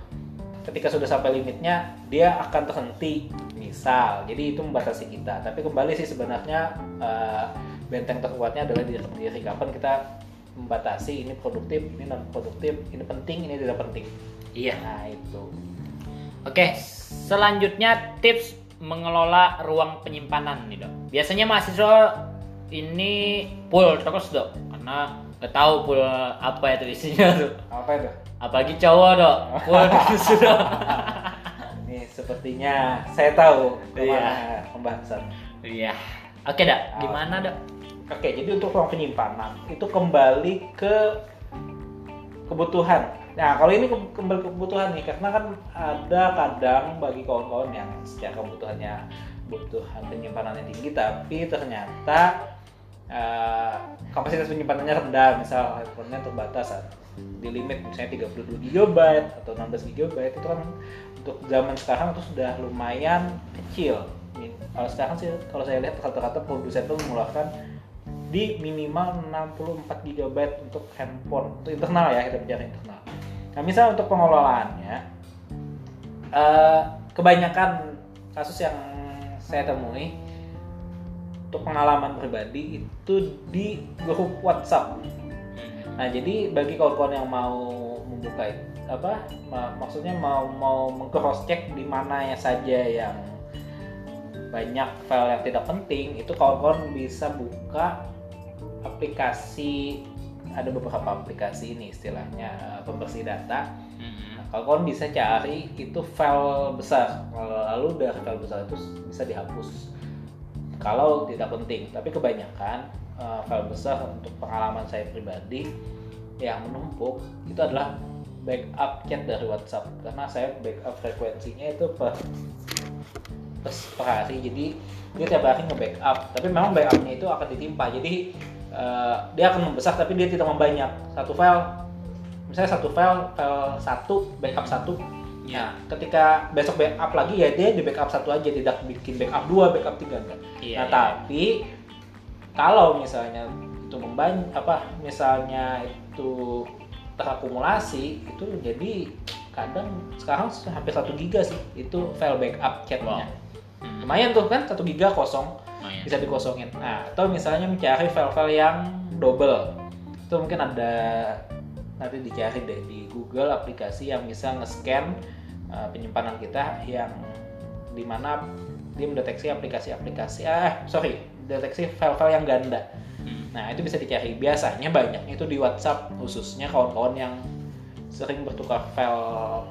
ketika sudah sampai limitnya dia akan terhenti misal jadi itu membatasi kita tapi kembali sih sebenarnya eh, benteng terkuatnya adalah diri sendiri kapan kita membatasi ini produktif ini non produktif ini penting ini tidak penting Iya. nah itu Oke, selanjutnya tips mengelola ruang penyimpanan nih dok. Biasanya mahasiswa ini full terus dok, karena nggak tahu full apa itu isinya tuh. apa itu Apalagi cowok dok, terus dok. ini sepertinya saya tahu Iya. ke mana pembahasan Iya. Oke dok, gimana dok? Oke, jadi untuk ruang penyimpanan itu kembali ke kebutuhan. Nah, kalau ini ke- kembali ke kebutuhan nih, karena kan ada kadang bagi kawan-kawan yang secara kebutuhannya kebutuhan penyimpanannya tinggi, tapi ternyata eh, kapasitas penyimpanannya rendah, misal handphonenya terbatas di limit misalnya 32 GB atau 16 GB itu kan untuk zaman sekarang itu sudah lumayan kecil. Kalau sekarang sih kalau saya lihat rata-rata produsen itu mengeluarkan di minimal 64 GB untuk handphone untuk internal ya kita bicara internal. Nah misal untuk pengelolaannya eh, kebanyakan kasus yang saya temui untuk pengalaman pribadi itu di grup WhatsApp. Nah jadi bagi kawan-kawan yang mau membuka apa ma- maksudnya mau mau mengcross check di mana ya saja yang banyak file yang tidak penting itu kawan-kawan bisa buka aplikasi ada beberapa aplikasi ini istilahnya pembersih data. Nah, kalau kalian bisa cari itu file besar. Lalu dari file besar itu bisa dihapus. Kalau tidak penting tapi kebanyakan eh, file besar untuk pengalaman saya pribadi yang menumpuk itu adalah backup chat dari WhatsApp karena saya backup frekuensinya itu per per, per hari jadi dia tiap hari nge-backup tapi memang backupnya itu akan ditimpa jadi eh, dia akan membesar tapi dia tidak membanyak satu file misalnya satu file file satu backup satu Ya. nah ketika besok backup lagi ya dia di backup satu aja tidak bikin backup dua backup tiga enggak Iya. nah iya. tapi kalau misalnya itu membanyak apa misalnya itu terakumulasi itu jadi kadang sekarang hampir satu giga sih itu file backup chatnya Hmm, lumayan tuh kan satu giga kosong lumayan. bisa dikosongin. Nah, atau misalnya mencari file-file yang double. Itu mungkin ada nanti dicari deh di Google aplikasi yang bisa nge-scan uh, penyimpanan kita yang di mana dia mendeteksi aplikasi-aplikasi ah sorry deteksi file-file yang ganda. Hmm. Nah itu bisa dicari biasanya banyak itu di WhatsApp khususnya kawan-kawan yang sering bertukar file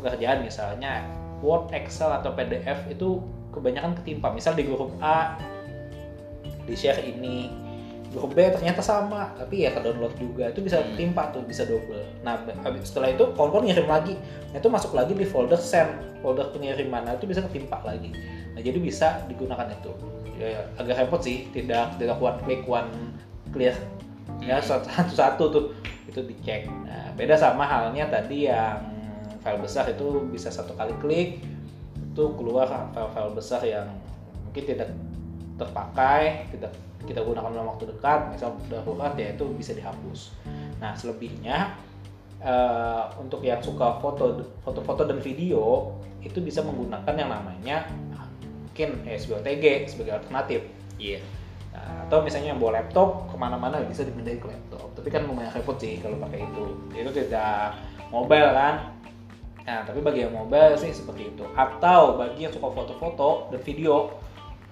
pekerjaan misalnya Word, Excel atau PDF itu kebanyakan ketimpa. Misal di grup A di share ini, grup B ternyata sama, tapi ya ke download juga itu bisa Hmm. ketimpa tuh, bisa double. Nah habis- setelah itu kawan-kawan ngirim lagi, nah itu masuk lagi di folder send, folder pengiriman, nah itu bisa ketimpa lagi. Nah jadi bisa digunakan itu. Ya, agak repot sih, tidak tidak one click one clear. Ya Hmm. satu-satu tuh itu dicek. Nah beda sama halnya tadi yang file besar itu bisa satu kali klik itu keluar file-file besar yang mungkin tidak terpakai, tidak kita gunakan dalam waktu dekat, misal darurat ya itu bisa dihapus. Nah selebihnya eh, untuk yang suka foto, foto-foto dan video itu bisa menggunakan yang namanya mungkin SBOTG sebagai alternatif. Iya. Nah, atau misalnya yang bawa laptop ke mana-mana bisa dipindahin ke laptop. Tapi kan lumayan repot sih kalau pakai itu. Itu tidak mobile kan. Nah, tapi bagi yang mobile sih seperti itu. Atau bagi yang suka foto-foto dan video,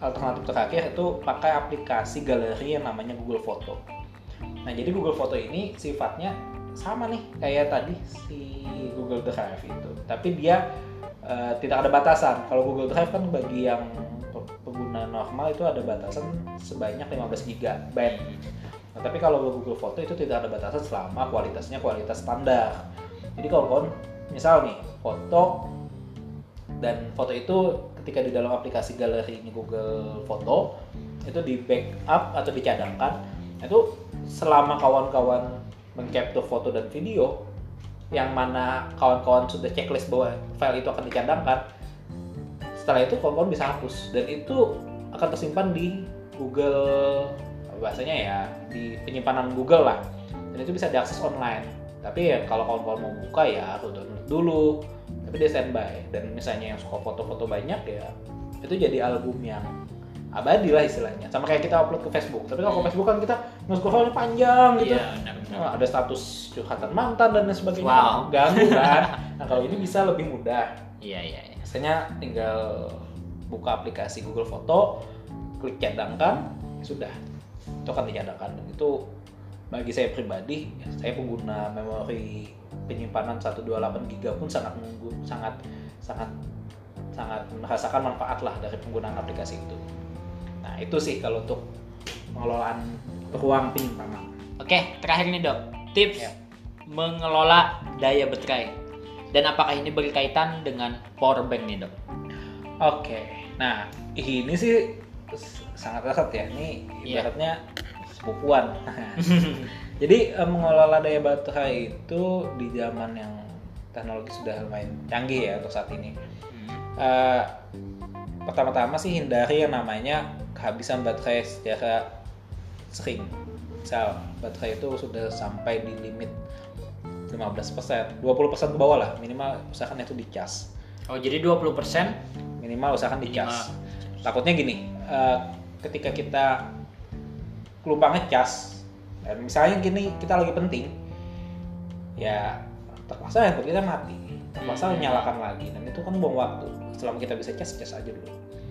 alternatif terakhir itu pakai aplikasi galeri yang namanya Google Foto. Nah, jadi Google Foto ini sifatnya sama nih kayak tadi si Google Drive itu. Tapi dia eh, tidak ada batasan. Kalau Google Drive kan bagi yang pe- pengguna normal itu ada batasan sebanyak 15 GB. Nah, tapi kalau Google Foto itu tidak ada batasan selama kualitasnya kualitas standar. Jadi kalau kawan misal nih foto dan foto itu ketika di dalam aplikasi galeri ini Google Foto itu di backup atau dicadangkan itu selama kawan-kawan mengcapture foto dan video yang mana kawan-kawan sudah checklist bahwa file itu akan dicadangkan setelah itu kawan-kawan bisa hapus. Dan itu akan tersimpan di Google bahasanya ya di penyimpanan Google lah. Dan itu bisa diakses online. Tapi ya kalau kawan-kawan mau buka ya harus download dulu. Tapi dia standby. Dan misalnya yang suka foto-foto banyak ya itu jadi album yang abadi lah istilahnya. Sama kayak kita upload ke Facebook. Tapi kalau ke Facebook kan kita nge-scroll panjang gitu. Iya, benar-benar. Nah, ada status curhatan mantan dan lain sebagainya. Wow. ganggu kan? Nah kalau ini bisa lebih mudah. Iya, iya, iya. biasanya tinggal buka aplikasi Google Foto klik cadangkan ya sudah. Itu akan dicadangkan. Dan itu bagi saya pribadi ya, saya pengguna memori penyimpanan 128 GB pun sangat sangat sangat sangat merasakan manfaat lah dari penggunaan aplikasi itu nah itu sih kalau untuk pengelolaan ruang penyimpanan Oke, terakhir nih dok, tips Ya. mengelola daya baterai. Dan apakah ini berkaitan dengan power bank nih dok? Oke, nah ini sih sangat erat ya. Ini Iya. ibaratnya sepupuan. Jadi eh, mengelola daya baterai itu di zaman yang teknologi sudah lumayan canggih ya untuk saat ini. Eh, pertama-tama sih hindari yang namanya kehabisan baterai secara sering. Misal baterai itu sudah sampai di limit 15%, 20% ke bawah lah minimal usahakan itu dicas Oh, jadi 20% minimal usahakan dicas. Minimal. Takutnya gini, eh, ketika kita lupa ngecas, dan misalnya gini kita lagi penting, ya terpaksa handphone kita mati, terpaksa Hmm. nyalakan lagi, dan itu kan buang waktu. Selama kita bisa cas, cas aja dulu.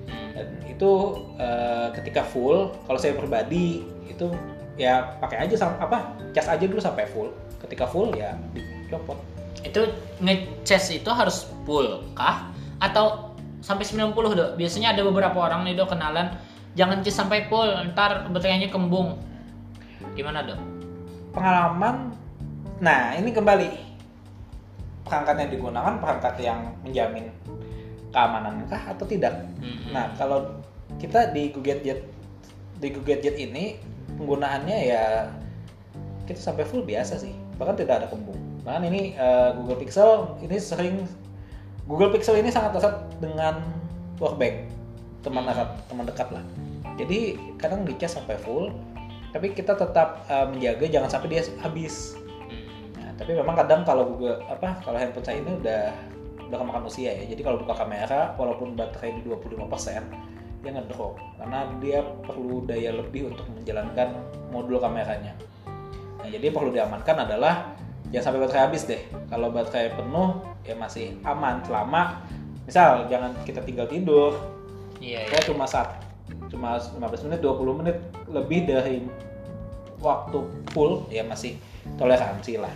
Dan itu eh, ketika full, kalau saya pribadi itu ya pakai aja sam- apa cas aja dulu sampai full. Ketika full ya dicopot. itu ngecas itu harus full kah? Atau sampai 90 dok? Biasanya ada beberapa orang nih dok kenalan, jangan cas sampai full, ntar baterainya kembung. Gimana dok? pengalaman nah ini kembali perangkat yang digunakan perangkat yang menjamin keamanan kah atau tidak? Hmm. nah kalau kita di Google Jet di Google Jet ini penggunaannya ya kita sampai full biasa sih. Bahkan tidak ada kembung. Bahkan ini eh, Google Pixel ini sering Google Pixel ini sangat dekat dengan powerbank teman dekat teman dekat lah. Jadi kadang dicas sampai full tapi kita tetap eh, menjaga jangan sampai dia habis. Nah, tapi memang kadang kalau Google apa kalau handphone saya ini udah udah kemakan usia ya. Jadi kalau buka kamera walaupun baterai di 25% dia ngedrop karena dia perlu daya lebih untuk menjalankan modul kameranya. Nah, jadi yang perlu diamankan adalah jangan sampai baterai habis deh. Kalau baterai penuh ya masih aman selama misal jangan kita tinggal tidur Iya, iya. cuma saat cuma 15 menit 20 menit lebih dari waktu full ya masih toleransi lah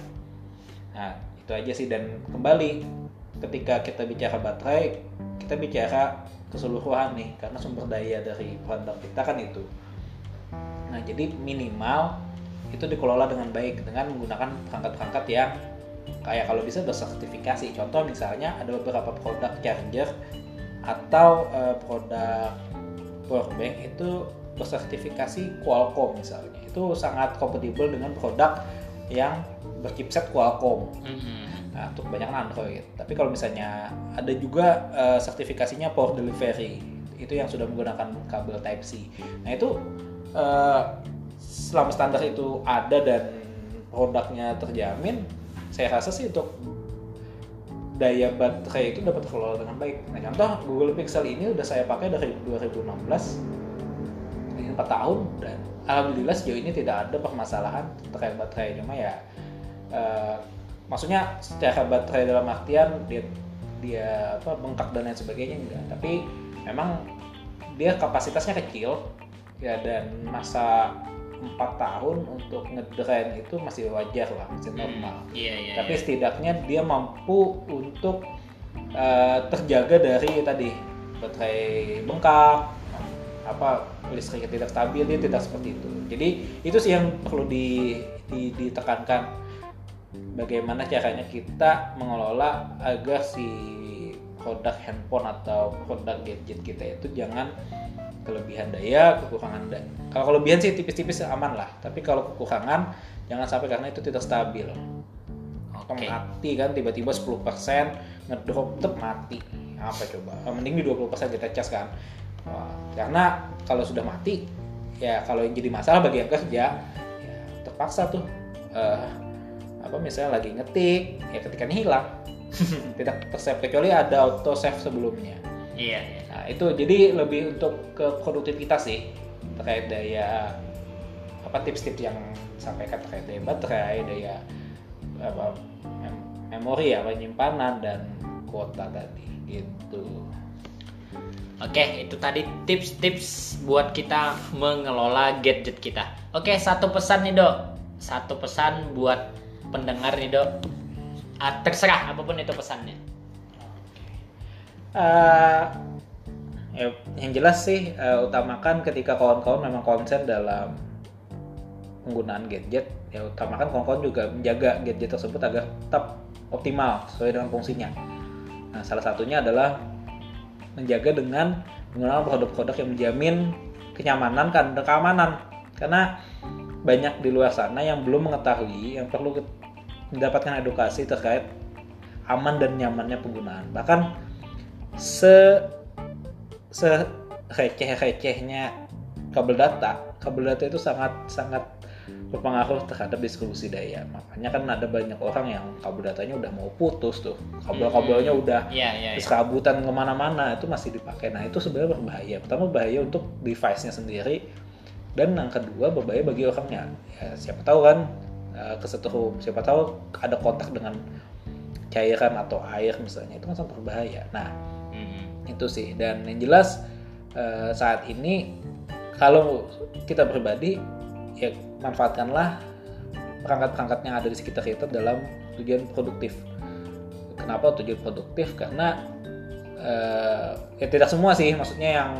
nah itu aja sih dan kembali ketika kita bicara baterai kita bicara keseluruhan nih karena sumber daya dari produk kita kan itu. Nah jadi minimal itu dikelola dengan baik dengan menggunakan perangkat-perangkat yang kayak kalau bisa bersertifikasi. Contoh misalnya ada beberapa produk charger atau eh, produk powerbank itu bersertifikasi Qualcomm misalnya. Itu sangat kompatibel dengan produk yang berchipset Qualcomm. Hmm. Nah, untuk kebanyakan Android. Tapi kalau misalnya ada juga eh, sertifikasinya Power Delivery, itu yang sudah menggunakan kabel Type C. Nah itu eh, selama standar itu ada dan produknya terjamin, saya rasa sih untuk daya baterai itu dapat terkelola dengan baik. Nah contoh Google Pixel ini udah saya pakai dari 2016, ini 4 tahun dan alhamdulillah sejauh ini tidak ada permasalahan terkait baterai cuma ya eh, maksudnya secara baterai dalam artian dia dia apa bengkak dan lain sebagainya enggak tapi memang dia kapasitasnya kecil ya dan masa empat tahun untuk ngedrain itu masih wajar lah masih normal Iya, iya. tapi iya. setidaknya dia mampu untuk eh, terjaga dari tadi baterai bengkak apa listriknya tidak stabil dia tidak seperti itu jadi itu sih yang perlu di, di- ditekankan bagaimana caranya kita mengelola agar si produk handphone atau produk gadget kita itu jangan kelebihan daya, kekurangan daya. Kalau kelebihan sih tipis-tipis aman lah, tapi kalau kekurangan jangan sampai karena itu tidak stabil. Oke. mati kan tiba-tiba 10% ngedrop tep mati apa coba Eh, mending di 20% kita cas kan Wah, karena kalau sudah mati ya kalau yang jadi masalah bagi yang kerja ya terpaksa tuh eh, apa misalnya lagi ngetik ya ketikanya hilang tidak tersave kecuali ada auto save sebelumnya Iya, iya. Nah, itu jadi lebih untuk ke produktivitas sih terkait daya apa tips-tips yang sampaikan terkait daya baterai, daya apa mem- memori ya, penyimpanan dan kuota tadi gitu. Oke, itu tadi tips-tips buat kita mengelola gadget kita. Oke, satu pesan nih dok, satu pesan buat pendengar nih dok. Ah, terserah apa pun itu pesannya. Ya, yang jelas sih eh, utamakan ketika kawan-kawan memang konsen dalam penggunaan gadget, ya utamakan kawan-kawan juga menjaga gadget tersebut agar tetap optimal sesuai dengan fungsinya. Nah, salah satunya adalah menjaga dengan menggunakan produk-produk yang menjamin kenyamanan dan keamanan. Karena banyak di luar sana yang belum mengetahui, yang perlu mendapatkan edukasi terkait aman dan nyamannya penggunaan. Bahkan se se receh recehnya kabel data kabel data itu sangat sangat berpengaruh terhadap distribusi daya. Makanya kan ada banyak orang yang kabel datanya udah mau putus tuh. Kabel-kabelnya udah iya, iya. serabutan ke mana-mana itu masih dipakai. Nah itu sebenarnya berbahaya. Pertama bahaya untuk device-nya sendiri. Dan yang kedua berbahaya bagi orangnya. Ya siapa tahu kan eh, kesetrum siapa tahu ada kontak dengan cairan atau air misalnya. Itu kan sangat berbahaya. Nah Mhm. itu sih. Dan yang jelas eh, saat ini kalau kita pribadi ya manfaatkanlah perangkat-perangkat yang ada di sekitar kita dalam tujuan produktif. Kenapa tujuan produktif? Karena eh, ya tidak semua sih. Maksudnya yang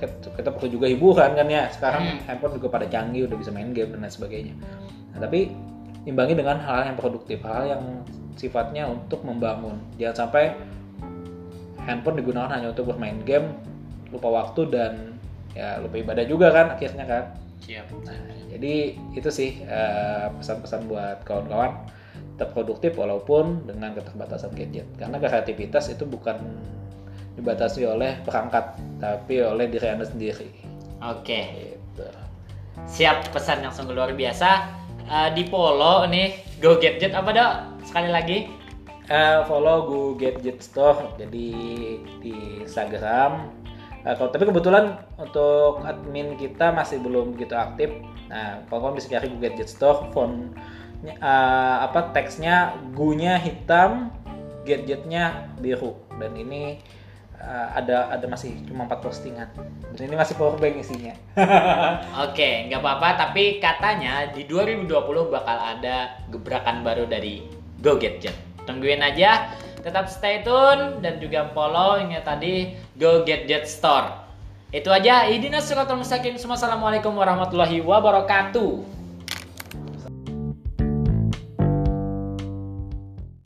kita, kita perlu juga hiburan kan ya. Sekarang Hmm. handphone juga pada canggih udah bisa main game dan lain sebagainya. Nah, tapi imbangi dengan hal-hal yang produktif hal yang sifatnya untuk membangun jangan sampai handphone digunakan hanya untuk bermain game lupa waktu dan ya lupa ibadah juga kan akhirnya kan Siap. nah jadi itu sih eh, pesan-pesan buat kawan-kawan tetap produktif walaupun dengan keterbatasan gadget karena kreativitas itu bukan dibatasi oleh perangkat tapi oleh diri anda sendiri Oke. gitu. Siap pesan yang sungguh luar biasa. Eh, di follow nih Go Gadget apa dok? Sekali lagi. Eh, follow Go Gadget Store jadi di Instagram. Eh, kalau tapi kebetulan untuk admin kita masih belum begitu aktif. Nah, kalau bisa cari Go Gadget Store, font apa teksnya gunya hitam, gadgetnya biru dan ini eh, ada ada masih cuma 4 postingan. Dan ini masih power bank isinya. Oke, nggak apa-apa. Tapi katanya di 2020 bakal ada gebrakan baru dari Go Gadget. Tungguin aja. Tetap stay tune dan juga follow ini tadi Go Gadget Store. Itu aja. Idina suratul mustaqim. Assalamualaikum warahmatullahi wabarakatuh.